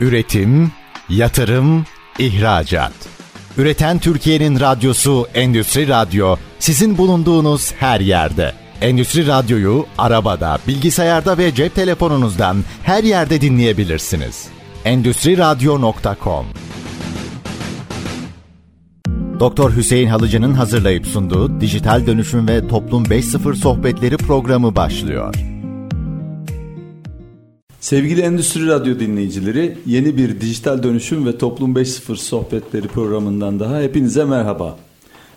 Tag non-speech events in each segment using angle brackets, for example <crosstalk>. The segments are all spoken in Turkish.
Üretim, yatırım, ihracat. Üreten Türkiye'nin radyosu Endüstri Radyo sizin bulunduğunuz her yerde. Endüstri Radyo'yu arabada, bilgisayarda ve cep telefonunuzdan her yerde dinleyebilirsiniz. Endüstri Radyo.com Doktor Hüseyin Halıcı'nın hazırlayıp sunduğu Dijital Dönüşüm ve Toplum 5.0 Sohbetleri programı başlıyor. Sevgili Endüstri Radyo dinleyicileri, yeni bir Dijital Dönüşüm ve Toplum 5.0 Sohbetleri programından daha hepinize merhaba.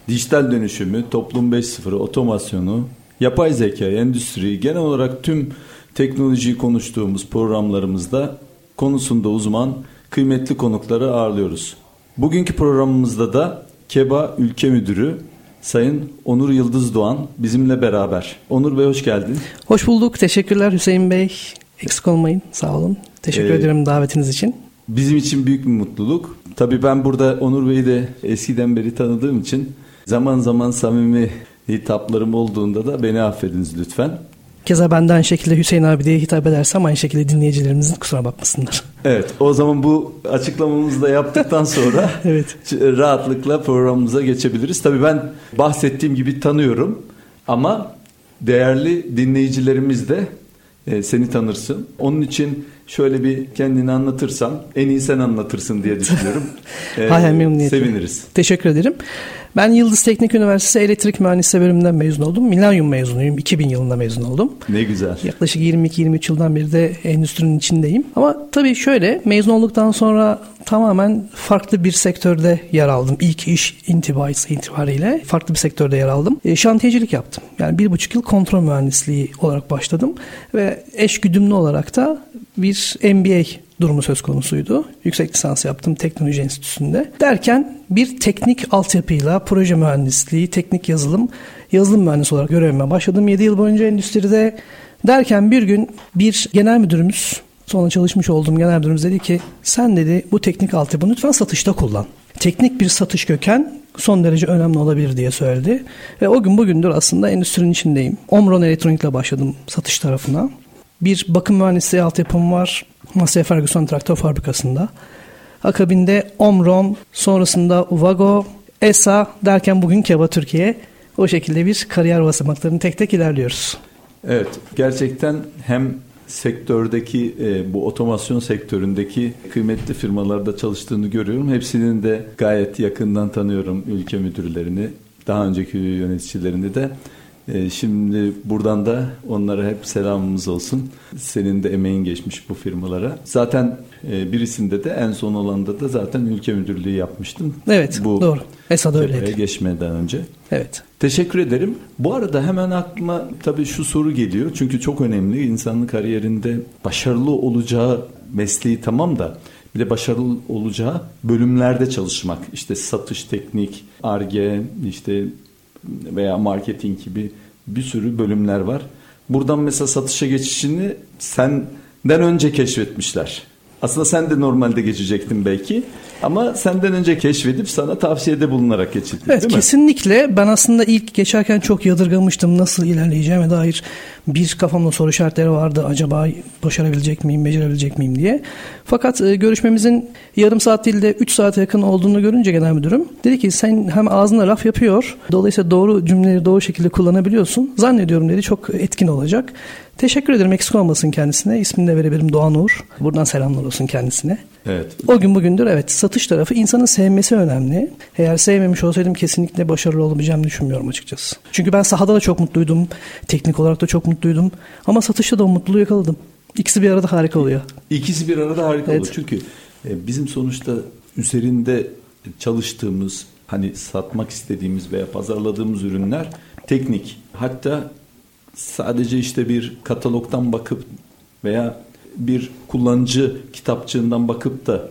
Dijital dönüşümü, Toplum 5.0, otomasyonu, yapay zeka, endüstri, genel olarak tüm teknolojiyi konuştuğumuz programlarımızda konusunda uzman, kıymetli konukları ağırlıyoruz. Bugünkü programımızda da KEBA Ülke Müdürü Sayın Onur Yıldız Doğan bizimle beraber. Onur Bey hoş geldin. Hoş bulduk. Teşekkürler Hüseyin Bey. Eksik olmayın. Sağ olun. Teşekkür ee, ederim davetiniz için. Bizim için büyük bir mutluluk. Tabii ben burada Onur Bey'i de eskiden beri tanıdığım için zaman zaman samimi hitaplarım olduğunda da beni affediniz lütfen. Keza benden şekilde Hüseyin abi diye hitap edersem aynı şekilde dinleyicilerimizin kusura bakmasınlar. Evet o zaman bu açıklamamızı da yaptıktan sonra <laughs> evet. rahatlıkla programımıza geçebiliriz. Tabii ben bahsettiğim gibi tanıyorum ama değerli dinleyicilerimiz de e, seni tanırsın. Onun için şöyle bir kendini anlatırsan en iyi sen anlatırsın diye düşünüyorum. <laughs> e, Hayır memnuniyetle. Seviniriz. Teşekkür ederim. Ben Yıldız Teknik Üniversitesi Elektrik Mühendisliği bölümünden mezun oldum. Milenyum mezunuyum. 2000 yılında mezun oldum. Ne güzel. Yaklaşık 22-23 yıldan beri de endüstrinin içindeyim. Ama tabii şöyle mezun olduktan sonra tamamen farklı bir sektörde yer aldım. İlk iş intibası itibariyle farklı bir sektörde yer aldım. E, şantiyecilik yaptım. Yani bir buçuk yıl kontrol mühendisliği olarak başladım. Ve eş güdümlü olarak da bir MBA durumu söz konusuydu. Yüksek lisans yaptım teknoloji enstitüsünde. Derken bir teknik altyapıyla proje mühendisliği, teknik yazılım, yazılım mühendisi olarak görevime başladım. 7 yıl boyunca endüstride derken bir gün bir genel müdürümüz sonra çalışmış olduğum genel müdürümüz dedi ki sen dedi bu teknik altyapını lütfen satışta kullan. Teknik bir satış köken son derece önemli olabilir diye söyledi. Ve o gün bugündür aslında endüstrinin içindeyim. Omron Elektronik'le başladım satış tarafına. Bir bakım mühendisliği altyapım var. Massey Ferguson traktör fabrikasında. Akabinde Omron, sonrasında Uvago, ESA derken bugün Keba Türkiye. O şekilde bir kariyer basamaklarını tek tek ilerliyoruz. Evet, gerçekten hem sektördeki e, bu otomasyon sektöründeki kıymetli firmalarda çalıştığını görüyorum. Hepsinin de gayet yakından tanıyorum ülke müdürlerini, daha önceki yöneticilerini de. E, şimdi buradan da onlara hep selamımız olsun. Senin de emeğin geçmiş bu firmalara. Zaten e, birisinde de en son olanda da zaten ülke müdürlüğü yapmıştın. Evet bu doğru. Esad öyleydi. Geçmeden önce. Evet. Teşekkür ederim. Bu arada hemen aklıma tabii şu soru geliyor. Çünkü çok önemli insanlık kariyerinde başarılı olacağı mesleği tamam da bir de başarılı olacağı bölümlerde çalışmak. İşte satış, teknik, arge, işte veya marketing gibi bir sürü bölümler var. Buradan mesela satışa geçişini senden önce keşfetmişler. Aslında sen de normalde geçecektin belki. Ama senden önce keşfedip sana tavsiyede bulunarak geçildi evet, değil mi? Kesinlikle. Ben aslında ilk geçerken çok yadırgamıştım nasıl ilerleyeceğime dair bir kafamda soru işaretleri vardı. Acaba başarabilecek miyim, becerebilecek miyim diye. Fakat e, görüşmemizin yarım saat değil de 3 saate yakın olduğunu görünce genel müdürüm dedi ki sen hem ağzına laf yapıyor. Dolayısıyla doğru cümleleri doğru şekilde kullanabiliyorsun. Zannediyorum dedi çok etkin olacak. Teşekkür ederim eksik olmasın kendisine. İsmini de verebilirim Doğan Uğur. Buradan selamlar olsun kendisine. Evet. O gün bugündür evet satış tarafı insanın sevmesi önemli. Eğer sevmemiş olsaydım kesinlikle başarılı olabileceğimi düşünmüyorum açıkçası. Çünkü ben sahada da çok mutluydum. Teknik olarak da çok mutluydum. Ama satışta da o mutluluğu yakaladım. İkisi bir arada harika oluyor. İkisi bir arada harika evet. oluyor. Çünkü e, bizim sonuçta üzerinde çalıştığımız hani satmak istediğimiz veya pazarladığımız ürünler teknik. Hatta sadece işte bir katalogdan bakıp veya bir kullanıcı kitapçığından bakıp da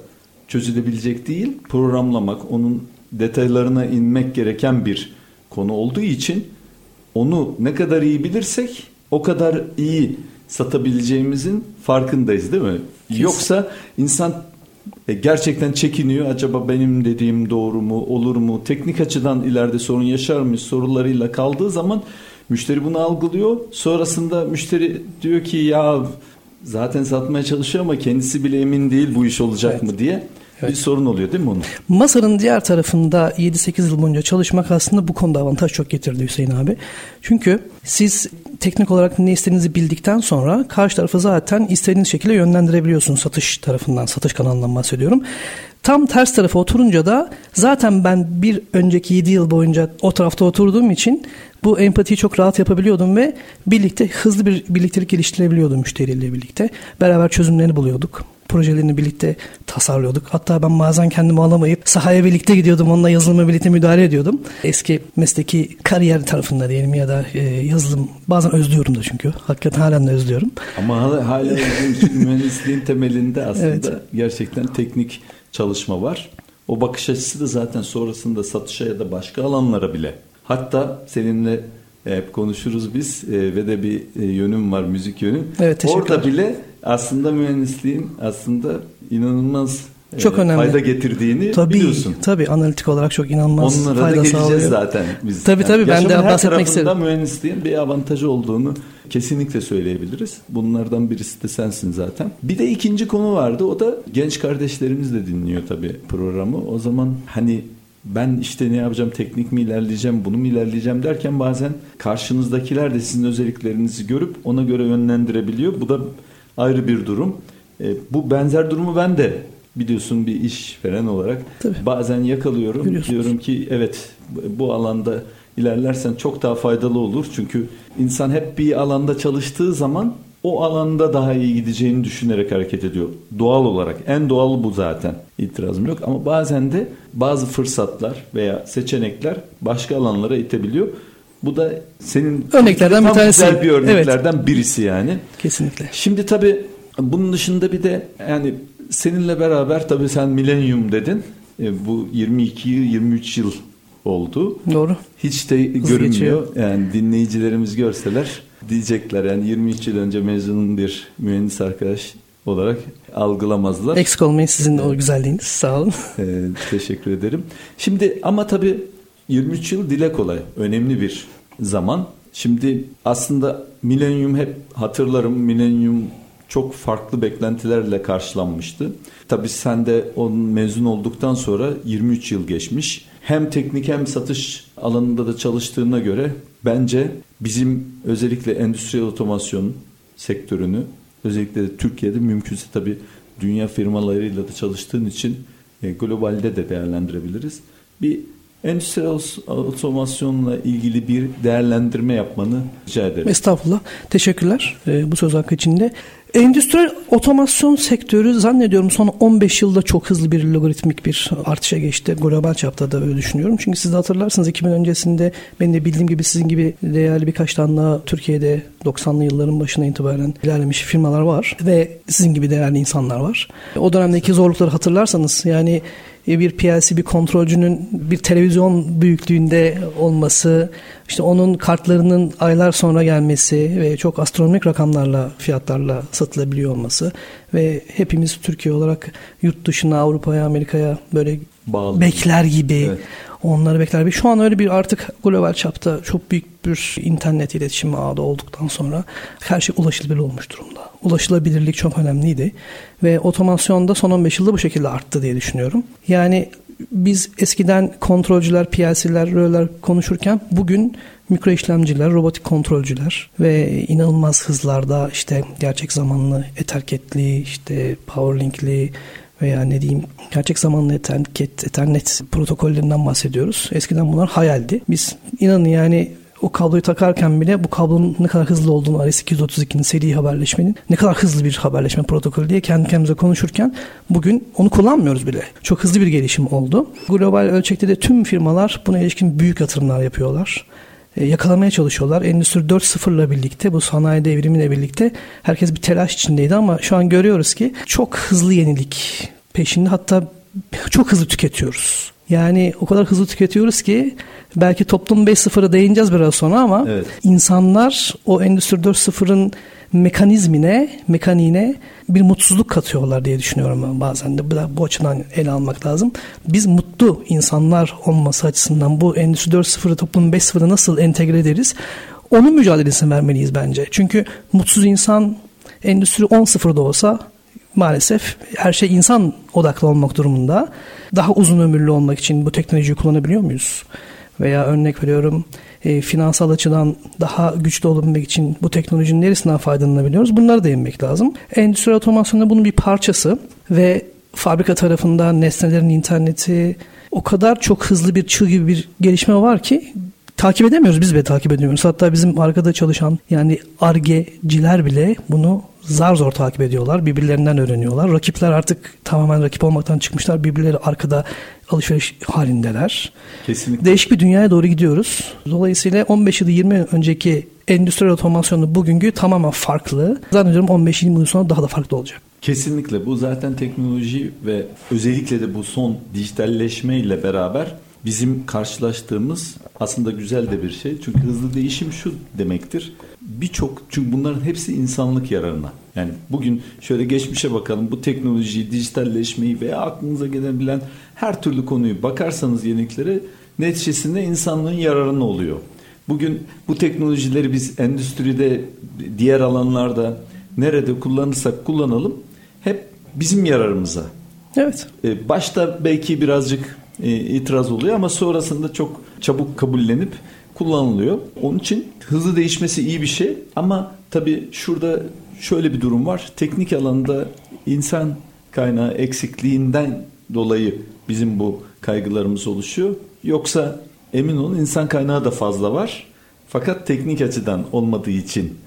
çözülebilecek değil. Programlamak, onun detaylarına inmek gereken bir konu olduğu için onu ne kadar iyi bilirsek o kadar iyi satabileceğimizin farkındayız değil mi? Kesin. Yoksa insan e, gerçekten çekiniyor. Acaba benim dediğim doğru mu, olur mu? Teknik açıdan ileride sorun yaşar mıyız sorularıyla kaldığı zaman müşteri bunu algılıyor. Sonrasında müşteri diyor ki ya zaten satmaya çalışıyor ama kendisi bile emin değil bu iş olacak evet. mı diye evet. bir sorun oluyor değil mi onun? Masanın diğer tarafında 7-8 yıl boyunca çalışmak aslında bu konuda avantaj çok getirdi Hüseyin abi. Çünkü siz teknik olarak ne istediğinizi bildikten sonra karşı tarafı zaten istediğiniz şekilde yönlendirebiliyorsunuz satış tarafından, satış kanalından bahsediyorum. Tam ters tarafa oturunca da zaten ben bir önceki 7 yıl boyunca o tarafta oturduğum için bu empatiyi çok rahat yapabiliyordum ve birlikte hızlı bir birliktelik geliştirebiliyordum müşteriyle birlikte. Beraber çözümlerini buluyorduk projelerini birlikte tasarlıyorduk. Hatta ben bazen kendimi alamayıp sahaya birlikte gidiyordum. Onunla yazılıma birlikte müdahale ediyordum. Eski mesleki kariyer tarafında diyelim ya da e, yazılım. Bazen özlüyorum da çünkü. Hakikaten halen de özlüyorum. Ama hala, hala <laughs> mühendisliğin temelinde aslında evet. gerçekten teknik çalışma var. O bakış açısı da zaten sonrasında satışa ya da başka alanlara bile. Hatta seninle hep konuşuruz biz e, ve de bir e, yönüm var müzik yönü. Evet, Orada bile aslında mühendisliğin aslında inanılmaz e, çok önemli. fayda getirdiğini tabii, biliyorsun. Tabii analitik olarak çok inanılmaz Onlara fayda da geleceğiz sağlıyor. zaten biz. Tabii tabii ben de bahsetmek istedim. mühendisliğin bir avantajı olduğunu kesinlikle söyleyebiliriz. Bunlardan birisi de sensin zaten. Bir de ikinci konu vardı. O da genç kardeşlerimiz de dinliyor tabii programı. O zaman hani ben işte ne yapacağım teknik mi ilerleyeceğim bunu mu ilerleyeceğim derken bazen karşınızdakiler de sizin özelliklerinizi görüp ona göre yönlendirebiliyor. Bu da ayrı bir durum. E, bu benzer durumu ben de biliyorsun bir iş veren olarak Tabii. bazen yakalıyorum. Diyorum ki evet bu alanda ilerlersen çok daha faydalı olur. Çünkü insan hep bir alanda çalıştığı zaman o alanda daha iyi gideceğini düşünerek hareket ediyor. Doğal olarak. En doğal bu zaten. İtirazım yok. Ama bazen de bazı fırsatlar veya seçenekler başka alanlara itebiliyor. Bu da senin örneklerden bir tanesi. Güzel bir örneklerden evet. birisi yani. Kesinlikle. Şimdi tabii bunun dışında bir de yani seninle beraber tabii sen milenyum dedin. E, bu 22 yıl 23 yıl oldu. Doğru. Hiç de Hızlı görünmüyor. Geçiyor. Yani dinleyicilerimiz görseler diyecekler. Yani 23 yıl önce mezun bir mühendis arkadaş olarak algılamazlar. Eksik olmayın sizin de o güzelliğiniz. Sağ olun. <laughs> Ee, teşekkür ederim. Şimdi ama tabii 23 yıl dile kolay. Önemli bir zaman. Şimdi aslında milenyum hep hatırlarım. Milenyum çok farklı beklentilerle karşılanmıştı. Tabii sen de onun mezun olduktan sonra 23 yıl geçmiş. Hem teknik hem satış alanında da çalıştığına göre bence bizim özellikle endüstriyel otomasyon sektörünü özellikle de Türkiye'de mümkünse tabii dünya firmalarıyla da çalıştığın için e, globalde de değerlendirebiliriz. Bir endüstriyel otomasyonla ilgili bir değerlendirme yapmanı rica ederim. Estağfurullah. Teşekkürler e, bu söz hakkı içinde. Endüstriyel otomasyon sektörü zannediyorum son 15 yılda çok hızlı bir logaritmik bir artışa geçti. Global çapta da öyle düşünüyorum. Çünkü siz de hatırlarsınız 2000 öncesinde ben de bildiğim gibi sizin gibi değerli birkaç tane daha Türkiye'de 90'lı yılların başına itibaren ilerlemiş firmalar var ve sizin gibi değerli insanlar var. O dönemdeki zorlukları hatırlarsanız yani bir PLC bir kontrolcünün bir televizyon büyüklüğünde olması, işte onun kartlarının aylar sonra gelmesi ve çok astronomik rakamlarla fiyatlarla satılabiliyor olması ve hepimiz Türkiye olarak yurt dışına Avrupa'ya Amerika'ya böyle Bağlı. bekler gibi evet. onları bekler. Şu an öyle bir artık global çapta çok büyük bir internet iletişim ağı olduktan sonra her şey ulaşılabilir olmuş durumda. Ulaşılabilirlik çok önemliydi ve otomasyonda son 15 yılda bu şekilde arttı diye düşünüyorum. Yani biz eskiden kontrolcüler, PLC'ler, röler konuşurken bugün mikro işlemciler, robotik kontrolcüler ve inanılmaz hızlarda işte gerçek zamanlı Ethercat'li, işte PowerLink'li veya ne diyeyim gerçek zamanlı Ethernet, Ethernet protokollerinden bahsediyoruz. Eskiden bunlar hayaldi. Biz inanın yani o kabloyu takarken bile bu kablonun ne kadar hızlı olduğunu RS-232'nin seri haberleşmenin ne kadar hızlı bir haberleşme protokolü diye kendi kendimize konuşurken bugün onu kullanmıyoruz bile. Çok hızlı bir gelişim oldu. Global ölçekte de tüm firmalar buna ilişkin büyük yatırımlar yapıyorlar yakalamaya çalışıyorlar. Endüstri 4.0 ile birlikte bu sanayi devrimiyle birlikte herkes bir telaş içindeydi ama şu an görüyoruz ki çok hızlı yenilik peşinde hatta çok hızlı tüketiyoruz. Yani o kadar hızlı tüketiyoruz ki belki toplum 5.0'a değineceğiz biraz sonra ama evet. insanlar o Endüstri 4.0'ın mekanizmine, mekaniğine bir mutsuzluk katıyorlar diye düşünüyorum bazen de. Bu açıdan ele almak lazım. Biz mutlu insanlar olması açısından bu Endüstri 4.0'ı toplum 5.0'ı nasıl entegre ederiz? Onun mücadelesini vermeliyiz bence. Çünkü mutsuz insan Endüstri 10.0'da olsa maalesef her şey insan odaklı olmak durumunda. Daha uzun ömürlü olmak için bu teknolojiyi kullanabiliyor muyuz? Veya örnek veriyorum e, finansal açıdan daha güçlü olabilmek için bu teknolojinin neresinden faydalanabiliyoruz? Bunları değinmek lazım. Endüstri otomasyonu bunun bir parçası ve fabrika tarafında nesnelerin interneti o kadar çok hızlı bir çığ gibi bir gelişme var ki takip edemiyoruz biz bile takip edemiyoruz. Hatta bizim arkada çalışan yani argeciler bile bunu zar zor takip ediyorlar. Birbirlerinden öğreniyorlar. Rakipler artık tamamen rakip olmaktan çıkmışlar. Birbirleri arkada alışveriş halindeler. Kesinlikle. Değişik bir dünyaya doğru gidiyoruz. Dolayısıyla 15 yıl 20 yıl önceki endüstriyel otomasyonu bugünkü tamamen farklı. Zannediyorum 15-20 yıl sonra daha da farklı olacak. Kesinlikle bu zaten teknoloji ve özellikle de bu son dijitalleşme ile beraber bizim karşılaştığımız aslında güzel de bir şey. Çünkü hızlı değişim şu demektir. Birçok çünkü bunların hepsi insanlık yararına. Yani bugün şöyle geçmişe bakalım. Bu teknolojiyi, dijitalleşmeyi veya aklınıza gelebilen her türlü konuyu bakarsanız yeniliklere neticesinde insanlığın yararına oluyor. Bugün bu teknolojileri biz endüstride, diğer alanlarda nerede kullanırsak kullanalım hep bizim yararımıza. Evet. Ee, başta belki birazcık e, itiraz oluyor ama sonrasında çok çabuk kabullenip kullanılıyor. Onun için hızlı değişmesi iyi bir şey ama tabii şurada şöyle bir durum var. Teknik alanda insan kaynağı eksikliğinden dolayı bizim bu kaygılarımız oluşuyor. Yoksa emin olun insan kaynağı da fazla var. Fakat teknik açıdan olmadığı için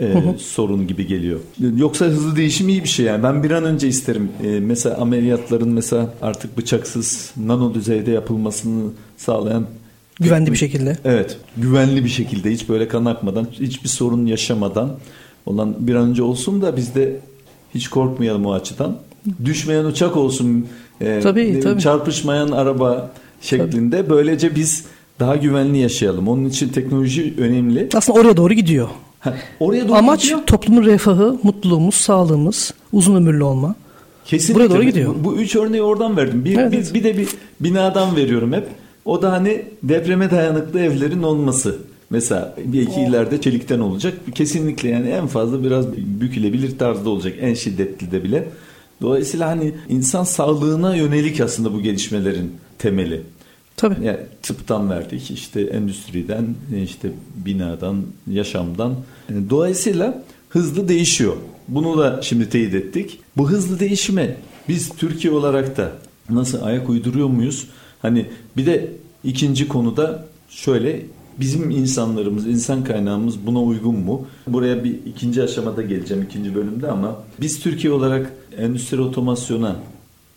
e, sorun gibi geliyor. Yoksa hızlı değişim iyi bir şey yani. Ben bir an önce isterim. E, mesela ameliyatların mesela artık bıçaksız nano düzeyde yapılmasını sağlayan güvenli bir şekilde. Evet, güvenli bir şekilde hiç böyle kan akmadan, hiçbir sorun yaşamadan olan bir an önce olsun da biz de hiç korkmayalım o açıdan. Düşmeyen uçak olsun, e, tabii, tabii. çarpışmayan araba şeklinde. Tabii. Böylece biz daha güvenli yaşayalım. Onun için teknoloji önemli. Aslında oraya doğru gidiyor. Ha, oraya doğru Amaç gidiyor. toplumun refahı, mutluluğumuz, sağlığımız, uzun ömürlü olma. Kesinlikle. Buraya doğru gidiyor. Bu, bu üç örneği oradan verdim. Bir, evet. bir, bir de bir binadan veriyorum hep. O da hani depreme dayanıklı evlerin olması. Mesela bir iki ileride çelikten olacak. Kesinlikle yani en fazla biraz bükülebilir tarzda olacak. En şiddetli de bile. Dolayısıyla hani insan sağlığına yönelik aslında bu gelişmelerin temeli. Tabii. Yani tıptan verdik, işte endüstriden, işte binadan, yaşamdan. Yani dolayısıyla hızlı değişiyor. Bunu da şimdi teyit ettik. Bu hızlı değişime biz Türkiye olarak da nasıl ayak uyduruyor muyuz? Hani bir de ikinci konuda şöyle bizim insanlarımız, insan kaynağımız buna uygun mu? Buraya bir ikinci aşamada geleceğim ikinci bölümde ama biz Türkiye olarak endüstri otomasyona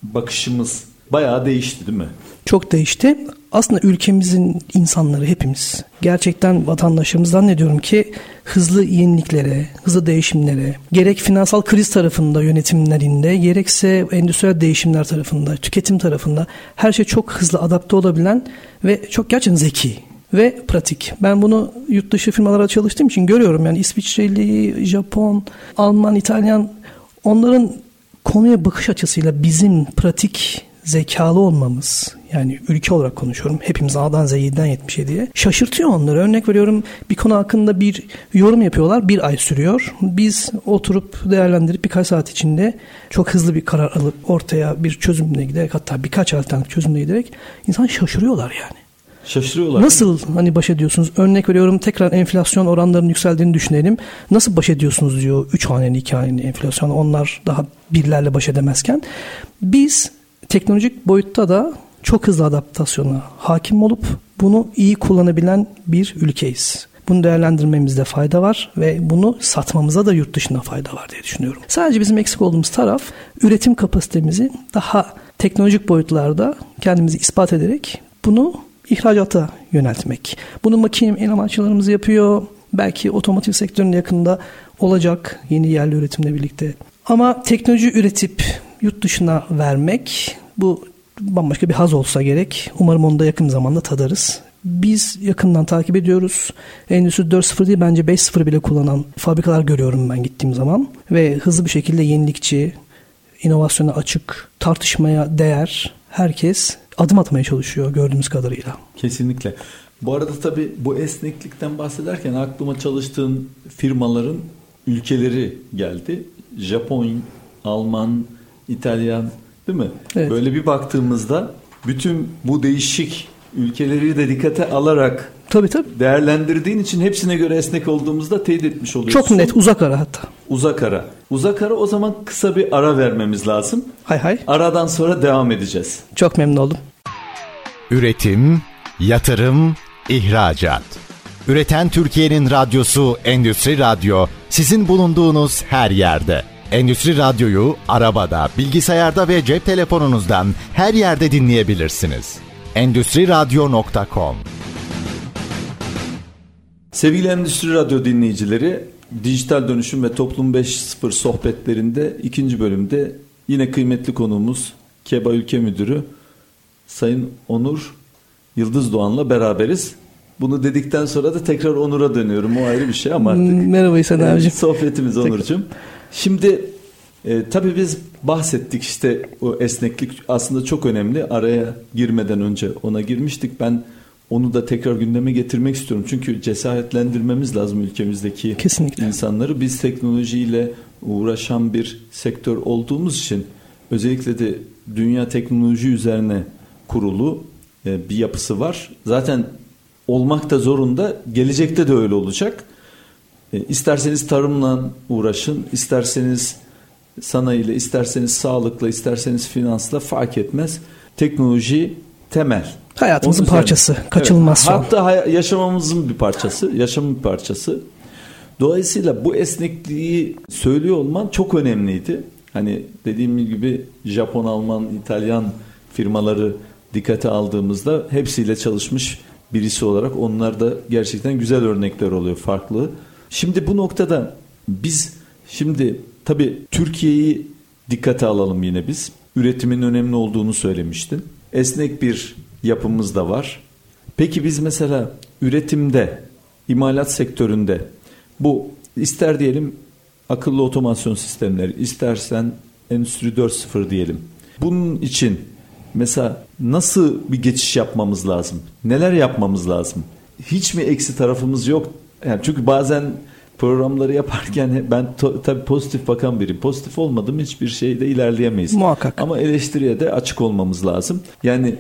bakışımız bayağı değişti değil mi? Çok değişti. Aslında ülkemizin insanları hepimiz gerçekten vatandaşlarımızdan ne diyorum ki hızlı yeniliklere, hızlı değişimlere, gerek finansal kriz tarafında yönetimlerinde, gerekse endüstriyel değişimler tarafında, tüketim tarafında her şey çok hızlı adapte olabilen ve çok gerçekten zeki ve pratik. Ben bunu yurt dışı firmalara çalıştığım için görüyorum. Yani İsviçreli, Japon, Alman, İtalyan onların konuya bakış açısıyla bizim pratik zekalı olmamız yani ülke olarak konuşuyorum hepimiz A'dan Z'den 77'ye şaşırtıyor onları. Örnek veriyorum bir konu hakkında bir yorum yapıyorlar bir ay sürüyor. Biz oturup değerlendirip birkaç saat içinde çok hızlı bir karar alıp ortaya bir çözümle giderek hatta birkaç alternatif çözümle giderek insan şaşırıyorlar yani. Şaşırıyorlar. Nasıl hani baş ediyorsunuz? Örnek veriyorum tekrar enflasyon oranlarının yükseldiğini düşünelim. Nasıl baş ediyorsunuz diyor 3 haneli 2 haneli enflasyon onlar daha birlerle baş edemezken. Biz teknolojik boyutta da çok hızlı adaptasyona hakim olup bunu iyi kullanabilen bir ülkeyiz. Bunu değerlendirmemizde fayda var ve bunu satmamıza da yurt dışında fayda var diye düşünüyorum. Sadece bizim eksik olduğumuz taraf üretim kapasitemizi daha teknolojik boyutlarda kendimizi ispat ederek bunu ihracata yöneltmek. Bunu makine elemançılarımız yapıyor. Belki otomotiv sektöründe yakında olacak yeni yerli üretimle birlikte. Ama teknoloji üretip yurt dışına vermek bu bambaşka bir haz olsa gerek. Umarım onu da yakın zamanda tadarız. Biz yakından takip ediyoruz. Endüstri 4.0 değil bence 5.0 bile kullanan fabrikalar görüyorum ben gittiğim zaman. Ve hızlı bir şekilde yenilikçi, inovasyona açık, tartışmaya değer herkes adım atmaya çalışıyor gördüğümüz kadarıyla. Kesinlikle. Bu arada tabii bu esneklikten bahsederken aklıma çalıştığın firmaların ülkeleri geldi. Japon, Alman, İtalyan değil mi? Evet. Böyle bir baktığımızda bütün bu değişik ülkeleri de dikkate alarak Tabii tabii. değerlendirdiğin için hepsine göre esnek olduğumuzda teyit etmiş oluyorsun. Çok net uzak ara hatta. Uzak ara. Uzak ara o zaman kısa bir ara vermemiz lazım. Hay hay. Aradan sonra devam edeceğiz. Çok memnun oldum. Üretim, yatırım, ihracat. Üreten Türkiye'nin radyosu Endüstri Radyo sizin bulunduğunuz her yerde. Endüstri Radyo'yu arabada, bilgisayarda ve cep telefonunuzdan her yerde dinleyebilirsiniz. Endüstri Radyo.com Sevgili Endüstri Radyo dinleyicileri, Dijital Dönüşüm ve Toplum 5.0 sohbetlerinde ikinci bölümde yine kıymetli konuğumuz KEBA Ülke Müdürü Sayın Onur Yıldız Doğan'la beraberiz. Bunu dedikten sonra da tekrar Onur'a dönüyorum. O ayrı bir şey ama artık Merhaba İhsan abicim. sohbetimiz Onur'cum. Şimdi e, tabii biz bahsettik işte o esneklik aslında çok önemli. Araya girmeden önce ona girmiştik. Ben onu da tekrar gündeme getirmek istiyorum. Çünkü cesaretlendirmemiz lazım ülkemizdeki Kesinlikle. insanları. Biz teknolojiyle uğraşan bir sektör olduğumuz için özellikle de dünya teknoloji üzerine kurulu e, bir yapısı var. Zaten olmak da zorunda. Gelecekte de öyle olacak. E, İsterseniz tarımla uğraşın, isterseniz sanayiyle, isterseniz sağlıkla, isterseniz finansla fark etmez. Teknoloji temel. Hayatımızın parçası, kaçınılmaz Evet, son. Hatta hay- yaşamamızın bir parçası, yaşamın bir parçası. Dolayısıyla bu esnekliği söylüyor olman çok önemliydi. Hani dediğim gibi Japon, Alman, İtalyan firmaları dikkate aldığımızda hepsiyle çalışmış birisi olarak onlar da gerçekten güzel örnekler oluyor farklı. Şimdi bu noktada biz şimdi tabii Türkiye'yi dikkate alalım yine biz. Üretimin önemli olduğunu söylemiştin. Esnek bir yapımız da var. Peki biz mesela üretimde, imalat sektöründe bu ister diyelim akıllı otomasyon sistemleri, istersen Endüstri 4.0 diyelim. Bunun için mesela nasıl bir geçiş yapmamız lazım? Neler yapmamız lazım? Hiç mi eksi tarafımız yok? Yani çünkü bazen programları yaparken <laughs> ben tabii pozitif bakan biriyim. Pozitif olmadım hiçbir şeyde ilerleyemeyiz. Muhakkak. Ama eleştiriye de açık olmamız lazım. Yani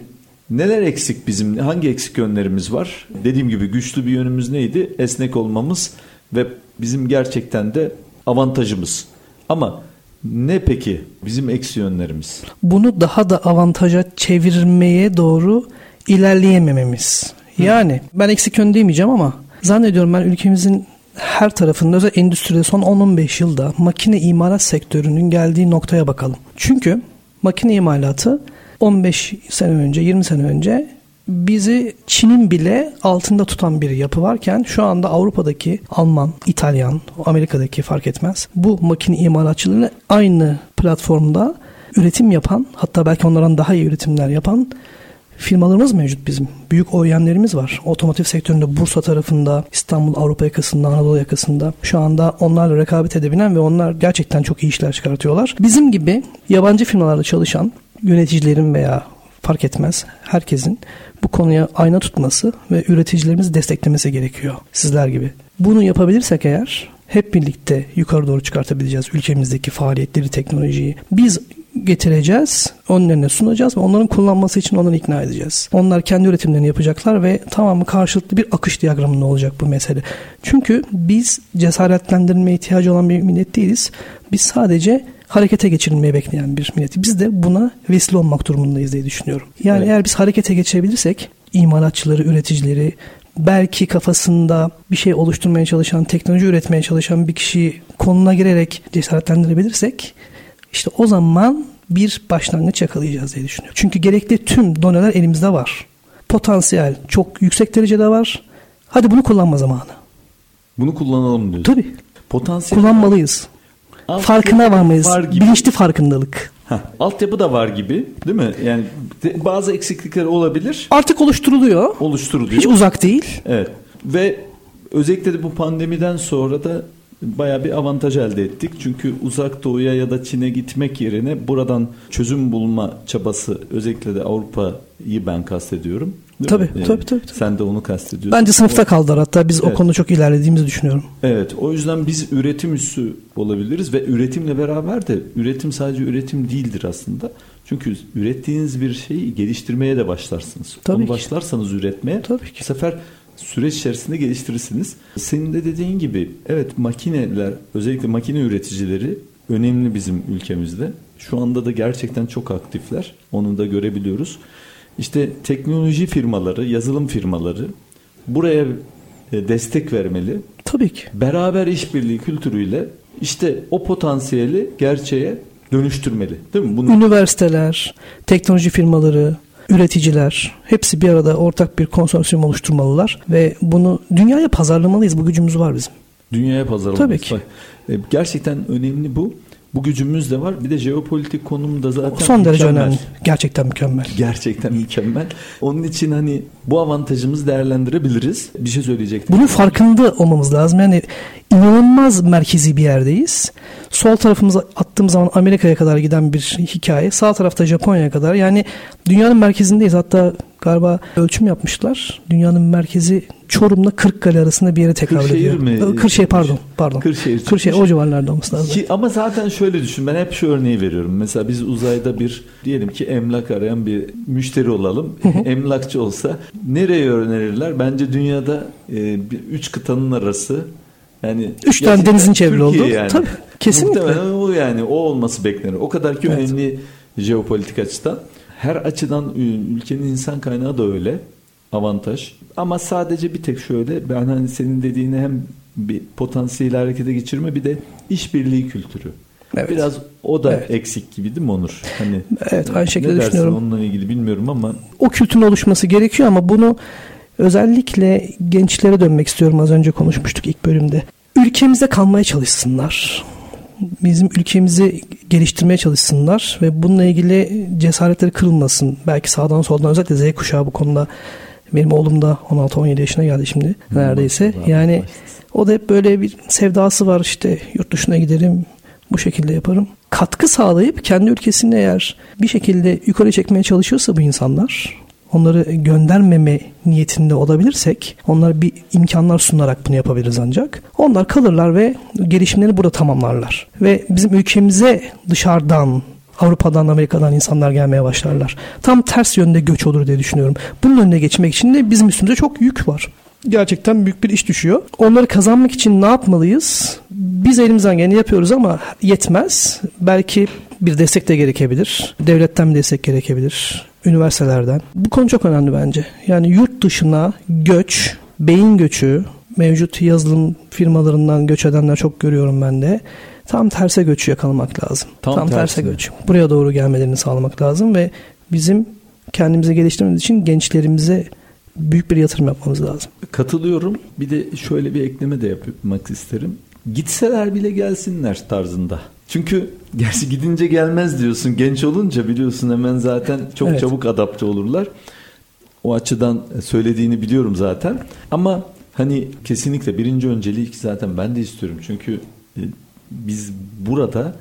neler eksik bizim? Hangi eksik yönlerimiz var? Dediğim gibi güçlü bir yönümüz neydi? Esnek olmamız ve bizim gerçekten de avantajımız. Ama ne peki bizim eksi yönlerimiz? Bunu daha da avantaja çevirmeye doğru ilerleyemememiz. Yani ben eksik yön demeyeceğim ama zannediyorum ben ülkemizin her tarafında özel endüstride son 10-15 yılda makine imalat sektörünün geldiği noktaya bakalım. Çünkü makine imalatı 15 sene önce 20 sene önce bizi Çin'in bile altında tutan bir yapı varken şu anda Avrupa'daki Alman, İtalyan, Amerika'daki fark etmez. Bu makine imalatçılarıyla aynı platformda üretim yapan hatta belki onlardan daha iyi üretimler yapan firmalarımız mevcut bizim. Büyük OEM'lerimiz var. Otomotiv sektöründe Bursa tarafında, İstanbul Avrupa yakasında, Anadolu yakasında. Şu anda onlarla rekabet edebilen ve onlar gerçekten çok iyi işler çıkartıyorlar. Bizim gibi yabancı firmalarda çalışan yöneticilerin veya fark etmez herkesin bu konuya ayna tutması ve üreticilerimizi desteklemesi gerekiyor. Sizler gibi. Bunu yapabilirsek eğer hep birlikte yukarı doğru çıkartabileceğiz ülkemizdeki faaliyetleri, teknolojiyi. Biz getireceğiz, önlerine sunacağız ve onların kullanması için onları ikna edeceğiz. Onlar kendi üretimlerini yapacaklar ve tamamı karşılıklı bir akış diyagramında olacak bu mesele. Çünkü biz cesaretlendirilmeye ihtiyacı olan bir millet değiliz. Biz sadece harekete geçirilmeyi bekleyen bir milleti. Biz de buna vesile olmak durumundayız diye düşünüyorum. Yani Evet. eğer biz harekete geçebilirsek imalatçıları, üreticileri, belki kafasında bir şey oluşturmaya çalışan, teknoloji üretmeye çalışan bir kişiyi konuna girerek cesaretlendirebilirsek işte o zaman bir başlangıç yakalayacağız diye düşünüyorum. Çünkü gerekli tüm doneler elimizde var. Potansiyel çok yüksek derecede var. Hadi bunu kullanma zamanı. Bunu kullanalım diyorsun. Tabii. Potansiyel Kullanmalıyız. Altyapı Farkına varmayız. var gibi. Bilinçli farkındalık. Heh, altyapı da var gibi değil mi? Yani bazı eksiklikler olabilir. Artık oluşturuluyor. Oluşturuluyor. Hiç uzak değil. Evet. Ve özellikle de bu pandemiden sonra da baya bir avantaj elde ettik. Çünkü uzak doğuya ya da Çin'e gitmek yerine buradan çözüm bulma çabası özellikle de Avrupa'yı ben kastediyorum. Tabii, tabii, tabii, tabii. Sen de onu kastediyorsun. Bence sınıfta kaldılar hatta biz evet. o konuda çok ilerlediğimizi düşünüyorum. Evet o yüzden biz üretim üssü olabiliriz ve üretimle beraber de üretim sadece üretim değildir aslında. Çünkü ürettiğiniz bir şeyi geliştirmeye de başlarsınız. Tabii Onu ki. başlarsanız üretmeye Tabii ki. bu sefer süreç içerisinde geliştirirsiniz. Senin de dediğin gibi evet makineler özellikle makine üreticileri önemli bizim ülkemizde. Şu anda da gerçekten çok aktifler. Onu da görebiliyoruz. İşte teknoloji firmaları, yazılım firmaları buraya e, destek vermeli. Tabii ki. Beraber işbirliği kültürüyle işte o potansiyeli gerçeğe dönüştürmeli. Değil mi? Bunu... Üniversiteler, teknoloji firmaları, üreticiler hepsi bir arada ortak bir konsorsiyum oluşturmalılar ve bunu dünyaya pazarlamalıyız. Bu gücümüz var bizim. Dünyaya pazarlamalıyız. Tabii ki. E, gerçekten önemli bu. Bu gücümüz de var. Bir de jeopolitik konum da zaten Son derece mükemmel. önemli. Gerçekten mükemmel. Gerçekten mükemmel. Onun için hani bu avantajımızı değerlendirebiliriz. Bir şey söyleyecektim. Bunun farkında olmamız lazım. Yani inanılmaz merkezi bir yerdeyiz. Sol tarafımıza attığımız zaman Amerika'ya kadar giden bir hikaye. Sağ tarafta Japonya'ya kadar. Yani dünyanın merkezindeyiz. Hatta galiba ölçüm yapmışlar. Dünyanın merkezi Çorum'la Kırıkkale arasında bir yere tekabül ediyor. Mi? Kırşehir pardon. pardon. Kırşehir. Kırşehir o civarlarda olması lazım. Ki, ama zaten şöyle düşün. Ben hep şu örneği veriyorum. Mesela biz uzayda bir diyelim ki emlak arayan bir müşteri olalım. Emlakçı olsa nereye önerirler? Bence dünyada e, üç kıtanın arası yani üç tane denizin çevrili oldu. Yani. Tabii kesinlikle. Muhtemelen o yani o olması beklenir. O kadar ki evet. önemli jeopolitik açıdan. Her açıdan ülkenin insan kaynağı da öyle avantaj. Ama sadece bir tek şöyle ben hani senin dediğine hem bir potansiyeli harekete geçirme bir de işbirliği kültürü. Evet. Biraz o da evet. eksik gibi değil mi Onur? Hani evet aynı şekilde ne düşünüyorum. onunla ilgili bilmiyorum ama o kültürün oluşması gerekiyor ama bunu özellikle gençlere dönmek istiyorum. Az önce konuşmuştuk ilk bölümde. Ülkemizde kalmaya çalışsınlar bizim ülkemizi geliştirmeye çalışsınlar ve bununla ilgili cesaretleri kırılmasın. Belki sağdan soldan özellikle Z kuşağı bu konuda benim oğlum da 16-17 yaşına geldi şimdi neredeyse. Yani o da hep böyle bir sevdası var işte yurt dışına giderim bu şekilde yaparım. Katkı sağlayıp kendi ülkesini eğer bir şekilde yukarı çekmeye çalışıyorsa bu insanlar onları göndermeme niyetinde olabilirsek onlara bir imkanlar sunarak bunu yapabiliriz ancak. Onlar kalırlar ve gelişimleri burada tamamlarlar. Ve bizim ülkemize dışarıdan Avrupa'dan, Amerika'dan insanlar gelmeye başlarlar. Tam ters yönde göç olur diye düşünüyorum. Bunun önüne geçmek için de bizim üstümüzde çok yük var. Gerçekten büyük bir iş düşüyor. Onları kazanmak için ne yapmalıyız? Biz elimizden geleni yapıyoruz ama yetmez. Belki bir destek de gerekebilir. Devletten bir destek gerekebilir. Üniversitelerden. Bu konu çok önemli bence. Yani yurt dışına göç, beyin göçü, mevcut yazılım firmalarından göç edenler çok görüyorum ben de. Tam terse göçü yakalamak lazım. Tam, Tam terse göç. Buraya doğru gelmelerini sağlamak lazım ve bizim kendimizi geliştirmemiz için gençlerimize büyük bir yatırım yapmamız lazım. Katılıyorum. Bir de şöyle bir ekleme de yapmak isterim. Gitseler bile gelsinler tarzında. Çünkü gerçi gidince gelmez diyorsun. Genç olunca biliyorsun hemen zaten çok evet. çabuk adapte olurlar. O açıdan söylediğini biliyorum zaten. Ama hani kesinlikle birinci önceliği zaten ben de istiyorum. Çünkü e, biz burada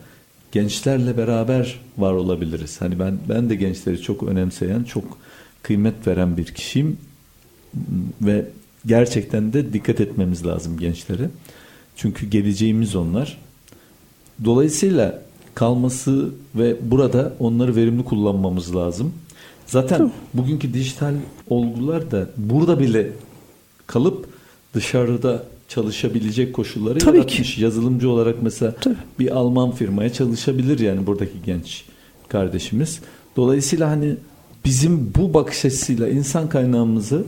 gençlerle beraber var olabiliriz. Hani ben ben de gençleri çok önemseyen, çok kıymet veren bir kişiyim ve gerçekten de dikkat etmemiz lazım gençlere. Çünkü geleceğimiz onlar. Dolayısıyla kalması ve burada onları verimli kullanmamız lazım. Zaten bugünkü dijital olgular da burada bile kalıp dışarıda çalışabilecek koşulları Tabii yaratmış. Ki. Yazılımcı olarak mesela Tabii. bir Alman firmaya çalışabilir yani buradaki genç kardeşimiz. Dolayısıyla hani bizim bu bakış açısıyla insan kaynağımızı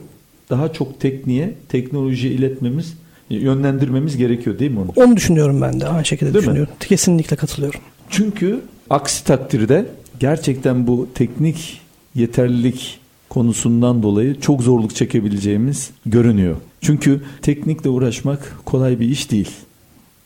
daha çok tekniğe, teknolojiye iletmemiz, yönlendirmemiz gerekiyor değil mi onu? Onu düşünüyorum ben de. Aynı şekilde değil düşünüyorum. Mi? Kesinlikle katılıyorum. Çünkü aksi takdirde gerçekten bu teknik yeterlilik konusundan dolayı çok zorluk çekebileceğimiz görünüyor. Çünkü teknikle uğraşmak kolay bir iş değil.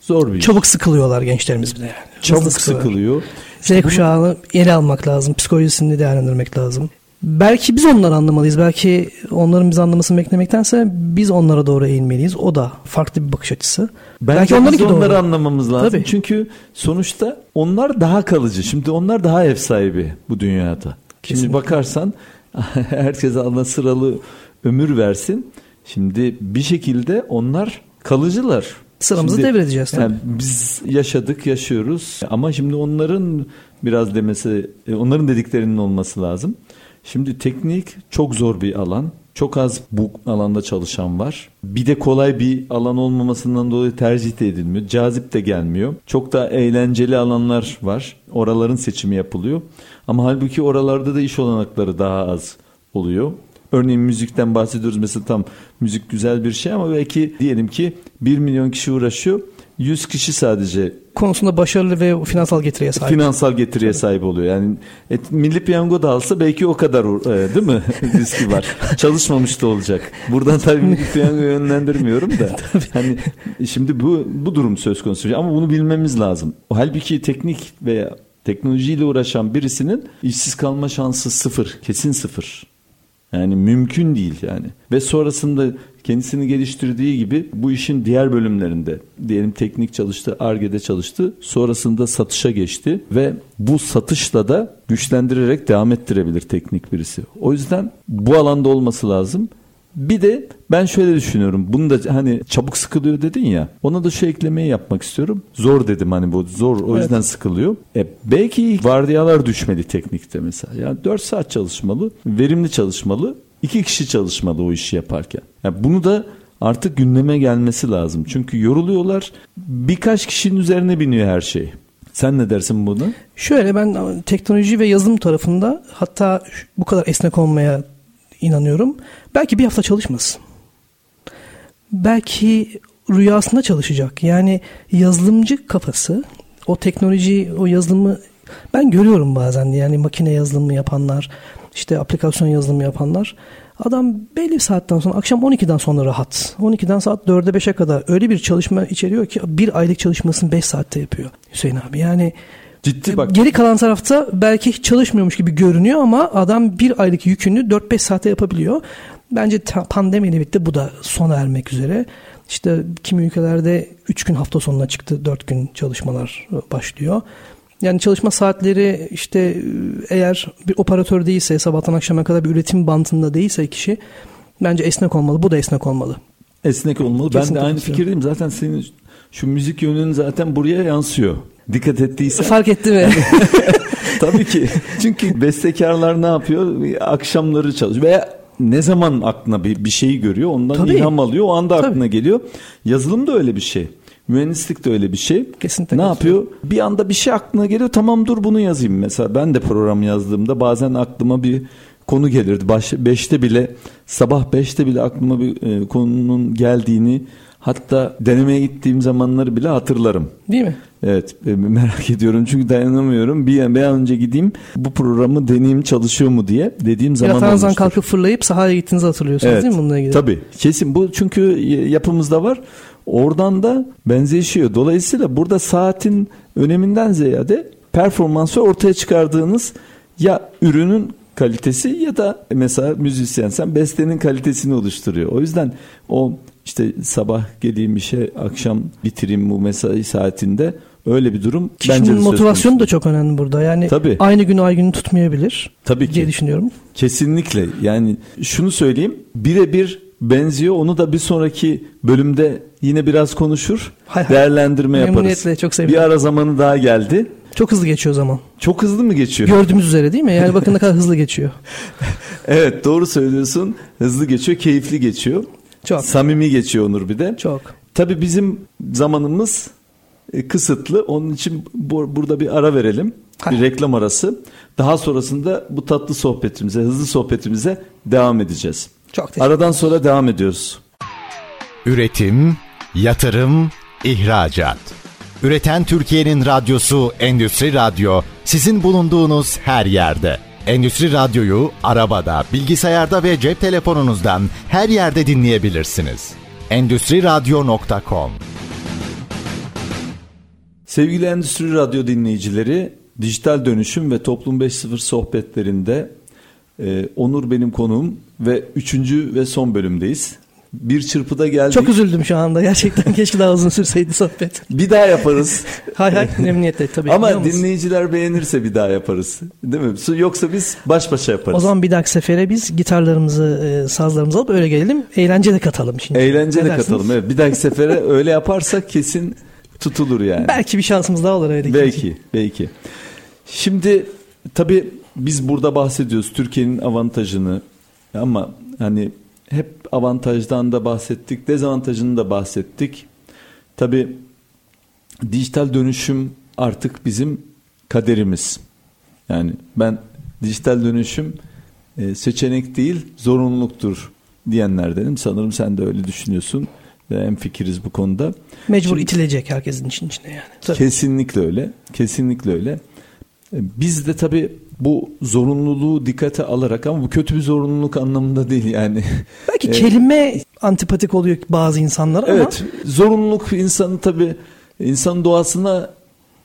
Zor bir Çabuk iş. sıkılıyorlar gençlerimiz bile yani. Çabuk sıkılıyor. Z kuşağını ele almak lazım. Psikolojisini değerlendirmek lazım. Belki biz onları anlamalıyız. Belki onların biz anlamasını beklemektense biz onlara doğru eğilmeliyiz. O da farklı bir bakış açısı. Bence Belki onları biz onları doğru. anlamamız lazım. Tabii. Çünkü sonuçta onlar daha kalıcı. Şimdi onlar daha ev sahibi bu dünyada. Kesinlikle. Şimdi bakarsan <laughs> herkese Allah sıralı ömür versin. Şimdi bir şekilde onlar kalıcılar. Sıramızı şimdi, devredeceğiz tabii. Yani biz yaşadık, yaşıyoruz ama şimdi onların biraz demesi, e, onların dediklerinin olması lazım. Şimdi teknik çok zor bir alan. Çok az bu alanda çalışan var. Bir de kolay bir alan olmamasından dolayı tercih de edilmiyor. Cazip de gelmiyor. Çok da eğlenceli alanlar var. Oraların seçimi yapılıyor. Ama halbuki oralarda da iş olanakları daha az oluyor. Örneğin müzikten bahsediyoruz. Mesela tam müzik güzel bir şey ama belki diyelim ki 1 milyon kişi uğraşıyor. 100 kişi sadece konusunda başarılı ve finansal getiriye sahip. Finansal getiriye Tabii. sahip oluyor. Yani et, milli piyango da alsa belki o kadar e, değil mi <laughs> riski var. Çalışmamış da olacak. Buradan tabii milli piyango yönlendirmiyorum da. <laughs> hani şimdi bu bu durum söz konusu ama bunu bilmemiz lazım. Halbuki teknik veya teknolojiyle uğraşan birisinin işsiz kalma şansı sıfır, kesin sıfır. Yani mümkün değil yani. Ve sonrasında kendisini geliştirdiği gibi bu işin diğer bölümlerinde diyelim teknik çalıştı, ARGE'de çalıştı. Sonrasında satışa geçti ve bu satışla da güçlendirerek devam ettirebilir teknik birisi. O yüzden bu alanda olması lazım. Bir de ben şöyle düşünüyorum. Bunu da hani çabuk sıkılıyor dedin ya. Ona da şu eklemeyi yapmak istiyorum. Zor dedim hani bu zor o yüzden evet. sıkılıyor. E, belki vardiyalar düşmedi teknikte mesela. Yani 4 saat çalışmalı, verimli çalışmalı. iki kişi çalışmalı o işi yaparken. Yani bunu da artık gündeme gelmesi lazım. Çünkü yoruluyorlar. Birkaç kişinin üzerine biniyor her şey. Sen ne dersin bunu? Şöyle ben teknoloji ve yazılım tarafında hatta bu kadar esnek olmaya inanıyorum. Belki bir hafta çalışmasın. Belki rüyasında çalışacak. Yani yazılımcı kafası o teknoloji, o yazılımı ben görüyorum bazen yani makine yazılımı yapanlar, işte aplikasyon yazılımı yapanlar. Adam belli bir saatten sonra akşam 12'den sonra rahat. 12'den saat 4'e 5'e kadar öyle bir çalışma içeriyor ki bir aylık çalışmasını 5 saatte yapıyor Hüseyin abi. Yani Ciddi bak. Geri kalan tarafta belki hiç çalışmıyormuş gibi görünüyor ama adam bir aylık yükünü 4-5 saate yapabiliyor. Bence pandemiyle birlikte bu da sona ermek üzere. İşte kimi ülkelerde 3 gün hafta sonuna çıktı, 4 gün çalışmalar başlıyor. Yani çalışma saatleri işte e, eğer bir operatör değilse, sabahtan akşama kadar bir üretim bantında değilse kişi bence esnek olmalı. Bu da esnek olmalı. Esnek olmalı. Kesinlikle ben de aynı fikirdeyim. Zaten senin şu müzik yönün zaten buraya yansıyor. Dikkat ettiysen. Fark etti mi? <laughs> <laughs> Tabii ki. Çünkü bestekarlar ne yapıyor? Akşamları çalışıyor. Veya ne zaman aklına bir, bir şeyi görüyor ondan Tabii. ilham alıyor o anda aklına Tabii. geliyor. Yazılım da öyle bir şey. Mühendislik de öyle bir şey. Kesinlikle. Ne yapıyor? Bir anda bir şey aklına geliyor. Tamam dur bunu yazayım. Mesela ben de program yazdığımda bazen aklıma bir konu gelirdi. Baş, beşte bile sabah beşte bile aklıma bir e, konunun geldiğini Hatta denemeye gittiğim zamanları bile hatırlarım. Değil mi? Evet e, merak ediyorum çünkü dayanamıyorum. Bir, bir an önce gideyim bu programı deneyeyim çalışıyor mu diye dediğim zaman Yatağınızdan kalkıp fırlayıp sahaya gittiğinizi hatırlıyorsunuz evet, değil mi bununla ilgili? Tabii kesin bu çünkü yapımızda var. Oradan da benzeşiyor. Dolayısıyla burada saatin öneminden ziyade performansı ortaya çıkardığınız ya ürünün kalitesi ya da mesela müzisyensen bestenin kalitesini oluşturuyor. O yüzden o işte sabah geleyim işe akşam bitireyim bu mesai saatinde öyle bir durum. Kişinin bence motivasyonu da çok önemli burada. Yani Tabii. aynı günü ay günü tutmayabilir Tabii ki. diye düşünüyorum. Kesinlikle. Yani şunu söyleyeyim. Birebir benziyor. Onu da bir sonraki bölümde yine biraz konuşur. Hay hay. Değerlendirme yaparız. çok sevinirim. Bir ara zamanı daha geldi. Çok hızlı geçiyor zaman. Çok hızlı mı geçiyor? Gördüğümüz üzere değil mi? Yani bakın ne kadar hızlı geçiyor. <laughs> evet doğru söylüyorsun. Hızlı geçiyor, keyifli geçiyor. Çok. Samimi geçiyor Onur bir de. Çok. Tabii bizim zamanımız e, kısıtlı. Onun için bu, burada bir ara verelim. Bir reklam arası. Daha sonrasında bu tatlı sohbetimize, hızlı sohbetimize devam edeceğiz. Çok Aradan sonra devam ediyoruz. Üretim, yatırım, ihracat. Üreten Türkiye'nin radyosu Endüstri Radyo sizin bulunduğunuz her yerde. Endüstri Radyo'yu arabada, bilgisayarda ve cep telefonunuzdan her yerde dinleyebilirsiniz. Endüstri Radyo.com Sevgili Endüstri Radyo dinleyicileri, dijital dönüşüm ve toplum 5.0 sohbetlerinde Ee, Onur benim konuğum ve üçüncü ve son bölümdeyiz. Bir çırpıda geldik. Çok üzüldüm şu anda. Gerçekten keşke daha uzun sürseydi sohbet. Bir daha yaparız. <laughs> hay hay memnuniyetle tabii. Ama dinleyiciler beğenirse bir daha yaparız. Değil mi? Yoksa biz baş başa yaparız. O zaman bir dahaki sefere biz gitarlarımızı, e, sazlarımızı alıp öyle gelelim. Eğlence de katalım şimdi. Eğlence de katalım. Evet. Bir dahaki sefere <laughs> öyle yaparsak kesin tutulur yani. Belki bir şansımız daha olur öyle. Belki, için. belki. Şimdi tabii biz burada bahsediyoruz Türkiye'nin avantajını ama hani hep avantajdan da bahsettik, dezavantajını da bahsettik. Tabii dijital dönüşüm artık bizim kaderimiz. Yani ben dijital dönüşüm e, seçenek değil zorunluluktur diyenlerdenim. Sanırım sen de öyle düşünüyorsun en fikiriz bu konuda. Mecbur Şimdi, itilecek herkesin için içine yani. Tabii. Kesinlikle öyle. Kesinlikle öyle. Biz de tabii bu zorunluluğu dikkate alarak ama bu kötü bir zorunluluk anlamında değil yani. Belki kelime antipatik oluyor bazı insanlara ama. Evet zorunluluk insanı tabii insan doğasına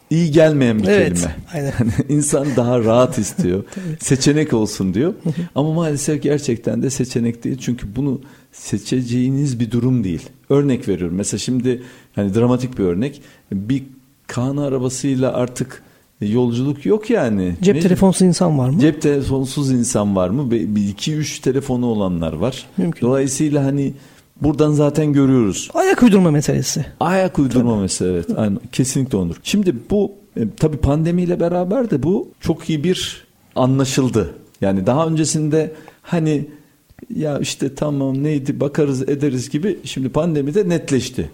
iyi gelmeyen bir evet, kelime. Aynen. Yani insan daha rahat istiyor. <laughs> seçenek olsun diyor. Ama maalesef gerçekten de seçenek değil. Çünkü bunu seçeceğiniz bir durum değil. Örnek veriyorum. Mesela şimdi hani dramatik bir örnek. Bir Kaan arabasıyla artık yolculuk yok yani. Cep ne? telefonsuz insan var mı? Cep telefonsuz insan var mı? Bir iki üç telefonu olanlar var. Mümkün. Dolayısıyla hani buradan zaten görüyoruz. Ayak uydurma meselesi. Ayak uydurma tabii. meselesi evet. Aynen. Kesinlikle onur. Şimdi bu e, tabii pandemiyle beraber de bu çok iyi bir anlaşıldı. Yani daha öncesinde hani ya işte tamam neydi bakarız ederiz gibi şimdi pandemide netleşti.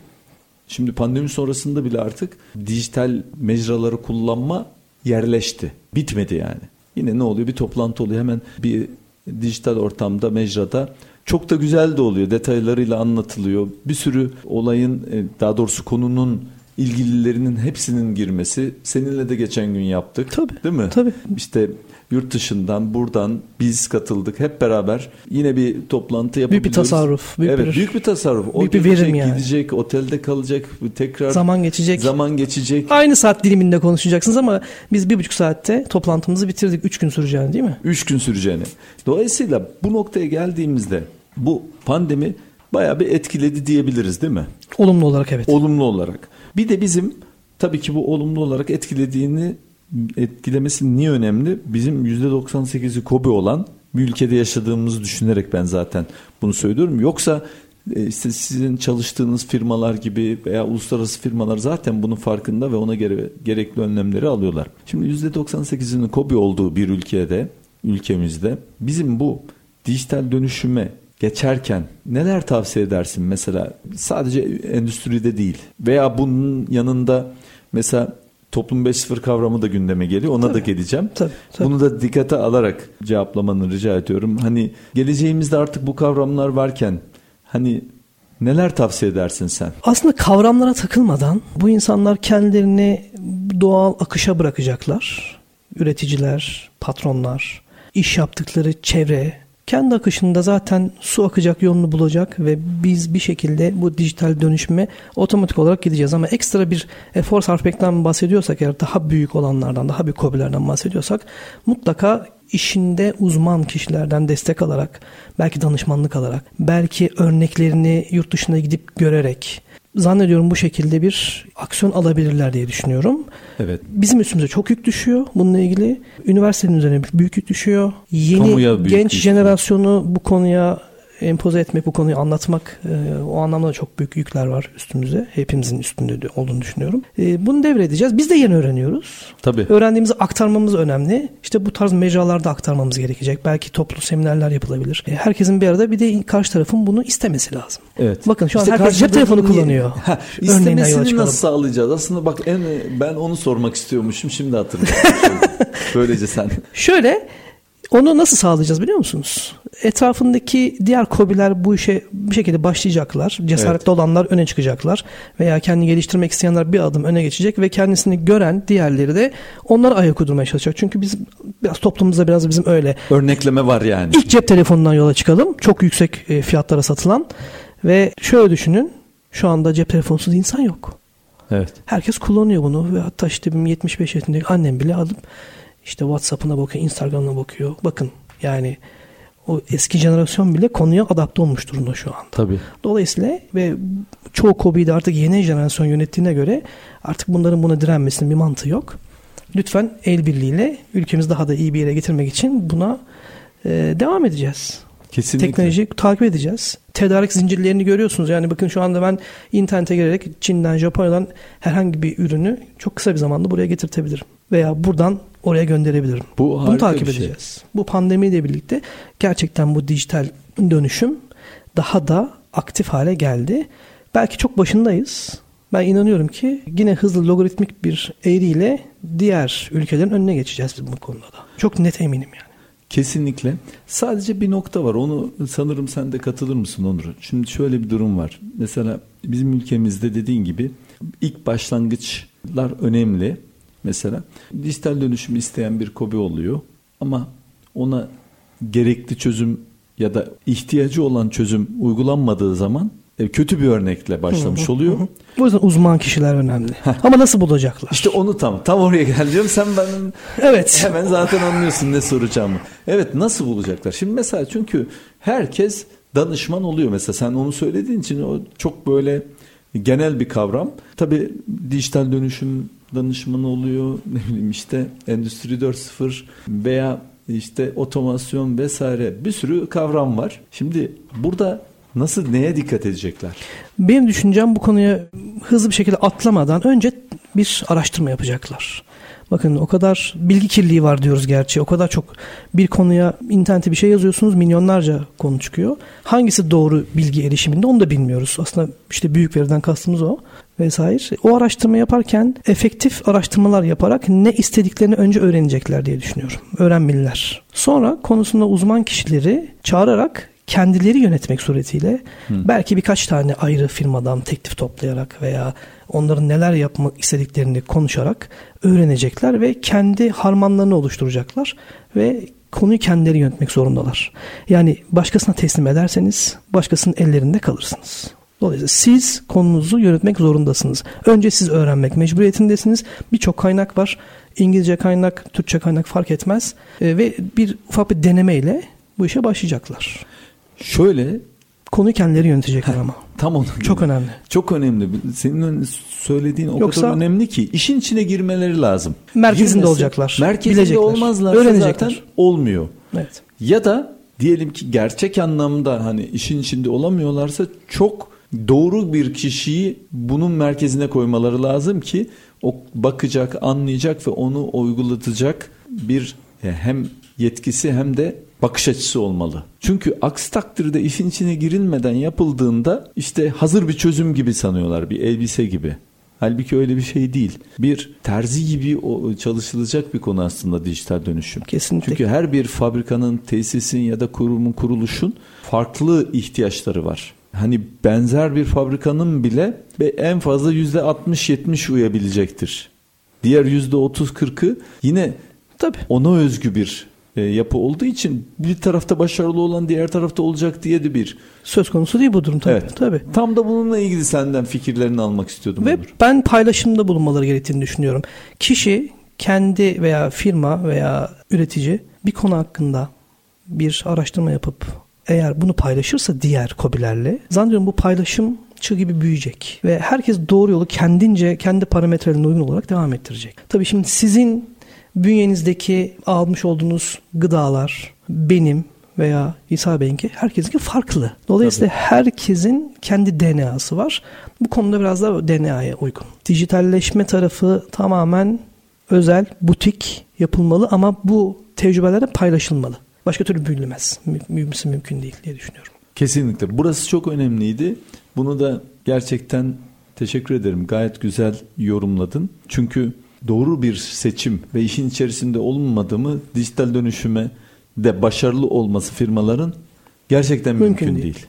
Şimdi pandemi sonrasında bile artık dijital mecraları kullanma yerleşti. Bitmedi yani. Yine ne oluyor? Bir toplantı oluyor hemen bir dijital ortamda, mecrada. Çok da güzel de oluyor. Detaylarıyla anlatılıyor. Bir sürü olayın e, daha doğrusu konunun ilgililerinin hepsinin girmesi. Seninle de geçen gün yaptık. Tabii. Değil mi? Tabii. İşte yurt dışından buradan biz katıldık hep beraber yine bir toplantı yapabiliyoruz. Büyük bir tasarruf. Büyük evet bir, büyük bir tasarruf. O büyük bir verim yani. Gidecek, otelde kalacak, tekrar zaman geçecek. Zaman geçecek. Aynı saat diliminde konuşacaksınız ama biz bir buçuk saatte toplantımızı bitirdik. Üç gün süreceğini değil mi? Üç gün süreceğini. Dolayısıyla bu noktaya geldiğimizde bu pandemi bayağı bir etkiledi diyebiliriz değil mi? Olumlu olarak evet. Olumlu olarak. Bir de bizim tabii ki bu olumlu olarak etkilediğini etkilemesi niye önemli? Bizim %98'i Kobe olan bir ülkede yaşadığımızı düşünerek ben zaten bunu söylüyorum. Yoksa e, işte sizin çalıştığınız firmalar gibi veya uluslararası firmalar zaten bunun farkında ve ona gere gerekli önlemleri alıyorlar. Şimdi %98'inin Kobe olduğu bir ülkede, ülkemizde bizim bu dijital dönüşüme geçerken neler tavsiye edersin mesela sadece endüstride değil veya bunun yanında mesela toplum 5.0 kavramı da gündeme geliyor. Ona tabii, da geleceğim. Tabii, tabii. Bunu da dikkate alarak cevaplamanı rica ediyorum. Hani geleceğimizde artık bu kavramlar varken hani neler tavsiye edersin sen? Aslında kavramlara takılmadan bu insanlar kendilerini doğal akışa bırakacaklar. Üreticiler, patronlar, iş yaptıkları çevre, kendi akışında zaten su akacak yolunu bulacak ve biz bir şekilde bu dijital dönüşüme otomatik olarak gideceğiz. Ama ekstra bir efor sarf etmekten bahsediyorsak eğer daha büyük olanlardan, daha büyük kobilerden bahsediyorsak mutlaka işinde uzman kişilerden destek alarak, belki danışmanlık alarak, belki örneklerini yurt dışına gidip görerek, zannediyorum bu şekilde bir aksiyon alabilirler diye düşünüyorum. Evet. Bizim üstümüze çok yük düşüyor bununla ilgili. Üniversitenin üzerine büyük yük düşüyor. Yeni genç jenerasyonu bu konuya empoze etmek, bu konuyu anlatmak e, o anlamda çok büyük yükler var üstümüze. Hepimizin üstünde olduğunu düşünüyorum. E, bunu devredeceğiz. Biz de yeni öğreniyoruz. Tabii. Öğrendiğimizi aktarmamız önemli. İşte bu tarz mecralarda aktarmamız gerekecek. Belki toplu seminerler yapılabilir. E, herkesin bir arada bir de karşı tarafın bunu istemesi lazım. Evet. Bakın şu işte an herkes cep telefonu kullanıyor. <laughs> Ha, istemesini nasıl sağlayacağız? Aslında bak en ben onu sormak istiyormuşum. Şimdi hatırladım. <laughs> Böylece sen. Şöyle onu nasıl sağlayacağız biliyor musunuz? Etrafındaki diğer kobiler bu işe bir şekilde başlayacaklar. Cesaretli evet. olanlar öne çıkacaklar. Veya kendini geliştirmek isteyenler bir adım öne geçecek ve kendisini gören diğerleri de onları ayak uydurmaya çalışacak. Çünkü biz biraz toplumumuzda biraz bizim öyle. Örnekleme var yani. İlk cep telefonundan yola çıkalım. Çok yüksek e, fiyatlara satılan. Ve şöyle düşünün. Şu anda cep telefonsuz insan yok. Evet. Herkes kullanıyor bunu ve hatta işte benim 75 yaşındaki annem bile alıp işte WhatsApp'ına bakıyor, Instagram'ına bakıyor. Bakın Yani o eski jenerasyon bile konuya adapte olmuş durumda şu anda. Tabii. Dolayısıyla ve çoğu KOBİ'yi de artık yeni jenerasyon yönettiğine göre artık bunların buna direnmesinin bir mantığı yok. Lütfen el birliğiyle ülkemizi daha da iyi bir yere getirmek için buna e, devam edeceğiz. Kesinlikle. Teknolojiyi takip edeceğiz. Tedarik zincirlerini görüyorsunuz. Yani bakın şu anda ben internete girerek Çin'den, Japonya'dan herhangi bir ürünü çok kısa bir zamanda buraya getirtebilirim. Veya buradan oraya gönderebilirim. Bu Bunu takip şey. edeceğiz. Bu pandemiyle birlikte gerçekten bu dijital dönüşüm daha da aktif hale geldi. Belki çok başındayız. Ben inanıyorum ki yine hızlı logaritmik bir eğriyle diğer ülkelerin önüne geçeceğiz bu konuda da. Çok net eminim yani. Kesinlikle. Sadece bir nokta var. Onu sanırım sen de katılır mısın Onur? Şimdi şöyle bir durum var. Mesela bizim ülkemizde dediğin gibi ilk başlangıçlar önemli. Mesela dijital dönüşüm isteyen bir kobi oluyor ama ona gerekli çözüm ya da ihtiyacı olan çözüm uygulanmadığı zaman e, kötü bir örnekle başlamış oluyor. Bu yüzden uzman kişiler önemli. Ama nasıl bulacaklar? İşte onu tam tam oraya geleceğim. Sen benim evet. hemen zaten anlıyorsun ne soracağımı. Evet nasıl bulacaklar? Şimdi mesela çünkü herkes danışman oluyor mesela sen onu söylediğin için o çok böyle genel bir kavram. Tabii dijital dönüşüm danışmanı oluyor. <laughs> Ne bileyim işte Endüstri 4.0 veya işte otomasyon vesaire bir sürü kavram var. Şimdi burada nasıl neye dikkat edecekler? Benim düşüncem bu konuya hızlı bir şekilde atlamadan önce bir araştırma yapacaklar. Bakın o kadar bilgi kirliliği var diyoruz gerçi. O kadar çok bir konuya internete bir şey yazıyorsunuz milyonlarca konu çıkıyor. Hangisi doğru bilgi erişiminde onu da bilmiyoruz. Aslında işte büyük veriden kastımız o vesaire. O araştırma yaparken efektif araştırmalar yaparak ne istediklerini önce öğrenecekler diye düşünüyorum. Öğrenmeliler. Sonra konusunda uzman kişileri çağırarak kendileri yönetmek suretiyle Hı. belki birkaç tane ayrı firmadan teklif toplayarak veya onların neler yapmak istediklerini konuşarak öğrenecekler ve kendi harmanlarını oluşturacaklar ve konuyu kendileri yönetmek zorundalar. Yani başkasına teslim ederseniz başkasının ellerinde kalırsınız. Dolayısıyla siz konunuzu yönetmek zorundasınız. Önce siz öğrenmek mecburiyetindesiniz. Birçok kaynak var. İngilizce kaynak, Türkçe kaynak fark etmez. E, ve bir ufak bir denemeyle bu işe başlayacaklar. Şöyle konuyu kendileri yönetecekler ama. Tam onu. Çok önemli. Çok önemli. Senin söylediğin o Yoksa, kadar önemli ki işin içine girmeleri lazım. Merkezinde Girmesi, olacaklar. Merkezinde bilecekler. olmazlarsa zaten olmuyor. Evet. Ya da diyelim ki gerçek anlamda hani işin içinde olamıyorlarsa çok doğru bir kişiyi bunun merkezine koymaları lazım ki o bakacak, anlayacak ve onu uygulatacak bir e, hem yetkisi hem de bakış açısı olmalı. Çünkü aksi takdirde işin içine girilmeden yapıldığında işte hazır bir çözüm gibi sanıyorlar bir elbise gibi. Halbuki öyle bir şey değil. Bir terzi gibi çalışılacak bir konu aslında dijital dönüşüm. Kesinlikle. Çünkü her bir fabrikanın, tesisin ya da kurumun, kuruluşun farklı ihtiyaçları var. Hani benzer bir fabrikanın bile en fazla yüzde 60-70 uyabilecektir. Diğer yüzde 30-40'ı yine Tabii. ona özgü bir e, yapı olduğu için bir tarafta başarılı olan diğer tarafta olacak diye de bir söz konusu değil bu durum tabii. Evet. tabii. Tam da bununla ilgili senden fikirlerini almak istiyordum. Ve Onur. ben paylaşımda bulunmaları gerektiğini düşünüyorum. Kişi kendi veya firma veya üretici bir konu hakkında bir araştırma yapıp eğer bunu paylaşırsa diğer kobilerle zannediyorum bu paylaşım çığ gibi büyüyecek ve herkes doğru yolu kendince kendi parametrelerine uygun olarak devam ettirecek. Tabii şimdi sizin bünyenizdeki almış olduğunuz gıdalar benim veya İsa Bey'inki herkesinki farklı. Dolayısıyla Tabii. herkesin kendi DNA'sı var. Bu konuda biraz da DNA'ya uygun. Dijitalleşme tarafı tamamen özel, butik yapılmalı ama bu tecrübeler de paylaşılmalı. Başka türlü büyülmez. Büyümesi mümkün değil diye düşünüyorum. Kesinlikle. Burası çok önemliydi. Bunu da gerçekten teşekkür ederim. Gayet güzel yorumladın. Çünkü doğru bir seçim ve işin içerisinde olmadığımı dijital dönüşüme de başarılı olması firmaların gerçekten mümkün, mümkün değil. değil.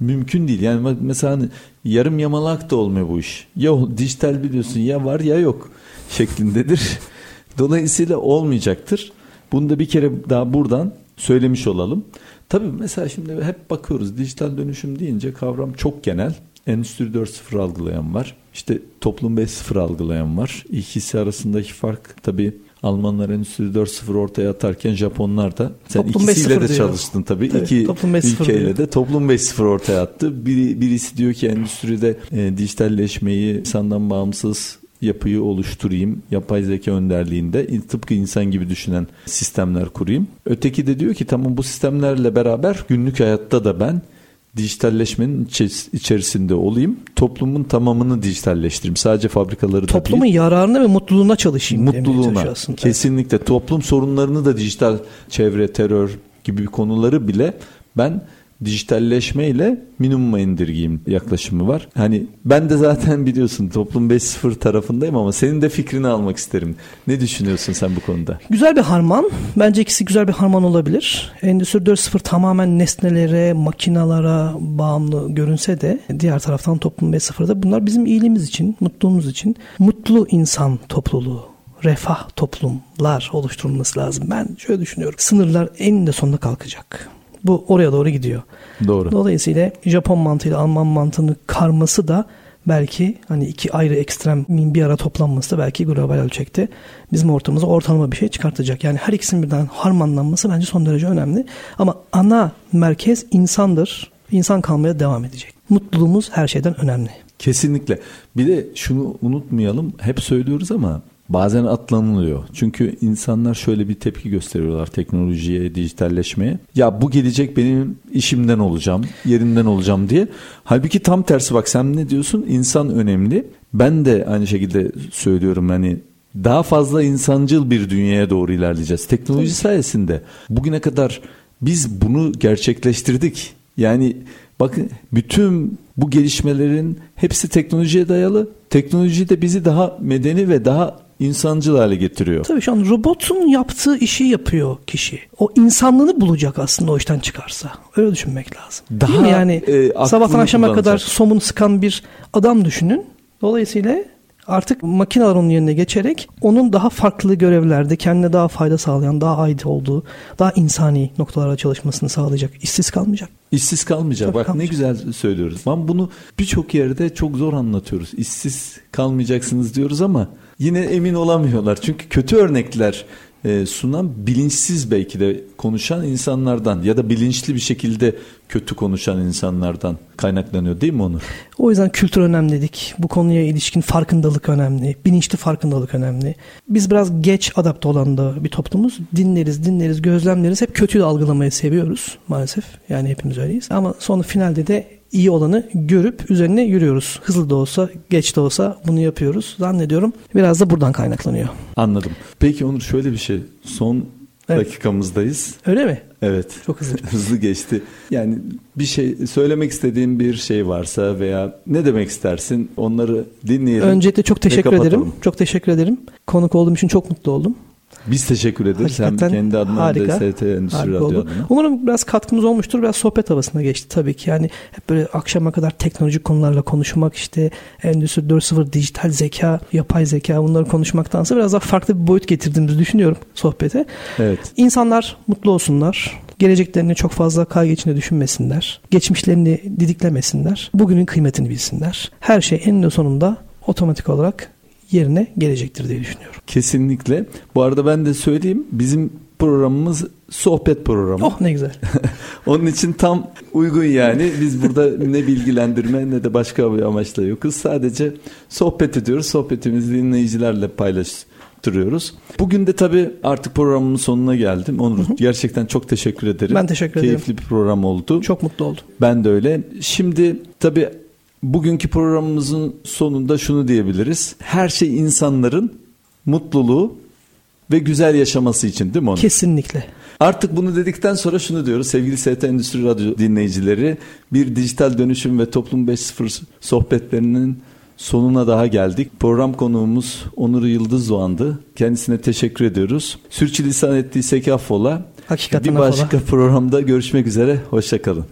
Mümkün değil. Yani mesela hani yarım yamalak da olmuyor bu iş. Ya dijital biliyorsun ya var ya yok şeklindedir. <laughs> Dolayısıyla olmayacaktır. Bunu da bir kere daha buradan söylemiş olalım. Tabii mesela şimdi hep bakıyoruz dijital dönüşüm deyince kavram çok genel. Endüstri 4.0 algılayan var. İşte toplum 5.0 algılayan var. İkisi arasındaki fark tabii Almanlar Endüstri 4.0 ortaya atarken Japonlar da sen toplum ikisiyle de çalıştın tabii. tabii İki ülkeyle de toplum 5.0 ortaya attı. Biri, birisi diyor ki endüstride e, dijitalleşmeyi insandan bağımsız yapıyı oluşturayım. Yapay zeka önderliğinde tıpkı insan gibi düşünen sistemler kurayım. Öteki de diyor ki tamam bu sistemlerle beraber günlük hayatta da ben dijitalleşmenin içerisinde olayım. Toplumun tamamını dijitalleştireyim. Sadece fabrikaları Toplumun da değil. yararına ve mutluluğuna çalışayım. Mutluluğuna. Kesinlikle. Toplum sorunlarını da dijital çevre, terör gibi konuları bile ben dijitalleşme ile minimuma indirgeyim yaklaşımı var. Hani ben de zaten biliyorsun toplum 5.0 tarafındayım ama senin de fikrini almak isterim. Ne düşünüyorsun sen bu konuda? Güzel bir harman. Bence ikisi güzel bir harman olabilir. Endüstri 4.0 tamamen nesnelere, makinalara bağımlı görünse de diğer taraftan toplum 5.0'da bunlar bizim iyiliğimiz için, mutluluğumuz için mutlu insan topluluğu refah toplumlar oluşturulması lazım. Ben şöyle düşünüyorum. Sınırlar eninde sonunda kalkacak. Bu oraya doğru gidiyor. Doğru. Dolayısıyla Japon mantığıyla Alman mantığını karması da belki hani iki ayrı ekstremin bir ara toplanması da belki global ölçekte bizim ortamımıza ortalama bir şey çıkartacak. Yani her ikisinin birden harmanlanması bence son derece önemli. Ama ana merkez insandır. İnsan kalmaya devam edecek. Mutluluğumuz her şeyden önemli. Kesinlikle. Bir de şunu unutmayalım. Hep söylüyoruz ama bazen atlanılıyor. Çünkü insanlar şöyle bir tepki gösteriyorlar teknolojiye, dijitalleşmeye. Ya bu gelecek benim işimden olacağım, yerinden olacağım diye. Halbuki tam tersi bak sen ne diyorsun? İnsan önemli. Ben de aynı şekilde söylüyorum hani daha fazla insancıl bir dünyaya doğru ilerleyeceğiz. Teknoloji sayesinde bugüne kadar biz bunu gerçekleştirdik. Yani bakın bütün bu gelişmelerin hepsi teknolojiye dayalı. Teknoloji de bizi daha medeni ve daha insancıl hale getiriyor. Tabii şu an robotun yaptığı işi yapıyor kişi. O insanlığını bulacak aslında o işten çıkarsa. Öyle düşünmek lazım. Daha Yani e, sabahtan akşama kadar somun sıkan bir adam düşünün. Dolayısıyla artık makineler onun yerine geçerek onun daha farklı görevlerde kendine daha fayda sağlayan, daha ait olduğu, daha insani noktalara çalışmasını sağlayacak. İşsiz kalmayacak. İşsiz kalmayacak. Tabii Bak kalmayacak. ne güzel söylüyoruz. Ben bunu birçok yerde çok zor anlatıyoruz. İşsiz kalmayacaksınız diyoruz ama yine emin olamıyorlar. Çünkü kötü örnekler e, sunan bilinçsiz belki de konuşan insanlardan ya da bilinçli bir şekilde kötü konuşan insanlardan kaynaklanıyor değil mi Onur? O yüzden kültür önemli dedik. Bu konuya ilişkin farkındalık önemli. Bilinçli farkındalık önemli. Biz biraz geç adapte olan da bir toplumuz. Dinleriz, dinleriz, gözlemleriz. Hep kötüyü algılamayı seviyoruz maalesef. Yani hepimiz öyleyiz. Ama sonra finalde de iyi olanı görüp üzerine yürüyoruz. Hızlı da olsa, geç de olsa bunu yapıyoruz. Zannediyorum biraz da buradan kaynaklanıyor. Anladım. Peki Onur şöyle bir şey. Son evet. dakikamızdayız. Öyle mi? Evet. Çok hızlı. <laughs> hızlı geçti. Yani bir şey söylemek istediğin bir şey varsa veya ne demek istersin onları dinleyelim. Öncelikle çok teşekkür ederim. Çok teşekkür ederim. Konuk olduğum için çok mutlu oldum. Biz teşekkür ederiz. Hakikaten Hem kendi adına harika, hem de ST Endüstri Radyo oldu. adına. Umarım biraz katkımız olmuştur. Biraz sohbet havasına geçti tabii ki. Yani hep böyle akşama kadar teknolojik konularla konuşmak işte Endüstri 4.0 dijital zeka, yapay zeka bunları konuşmaktansa biraz daha farklı bir boyut getirdiğimizi düşünüyorum sohbete. Evet. İnsanlar mutlu olsunlar. Geleceklerini çok fazla kaygı içinde düşünmesinler. Geçmişlerini didiklemesinler. Bugünün kıymetini bilsinler. Her şey eninde sonunda otomatik olarak yerine gelecektir diye düşünüyorum. Kesinlikle. Bu arada ben de söyleyeyim bizim programımız sohbet programı. Oh ne güzel. <laughs> Onun için tam uygun yani. Biz burada ne bilgilendirme ne de başka bir amaçla yokuz. Sadece sohbet ediyoruz. Sohbetimizi dinleyicilerle paylaştırıyoruz. Bugün de tabii artık programımın sonuna geldim. Onur gerçekten çok teşekkür ederim. Ben teşekkür Keyifli ederim. Keyifli bir program oldu. Çok mutlu oldum. Ben de öyle. Şimdi tabii Bugünkü programımızın sonunda şunu diyebiliriz. Her şey insanların mutluluğu ve güzel yaşaması için değil mi onu? Kesinlikle. Artık bunu dedikten sonra şunu diyoruz sevgili ST Endüstri Radyo dinleyicileri bir dijital dönüşüm ve toplum 5.0 sohbetlerinin sonuna daha geldik. Program konuğumuz Onur Yıldız Doğan'dı. Kendisine teşekkür ediyoruz. Sürçülisan ettiysek affola. Hakikaten bir başka affola. programda görüşmek üzere. Hoşçakalın.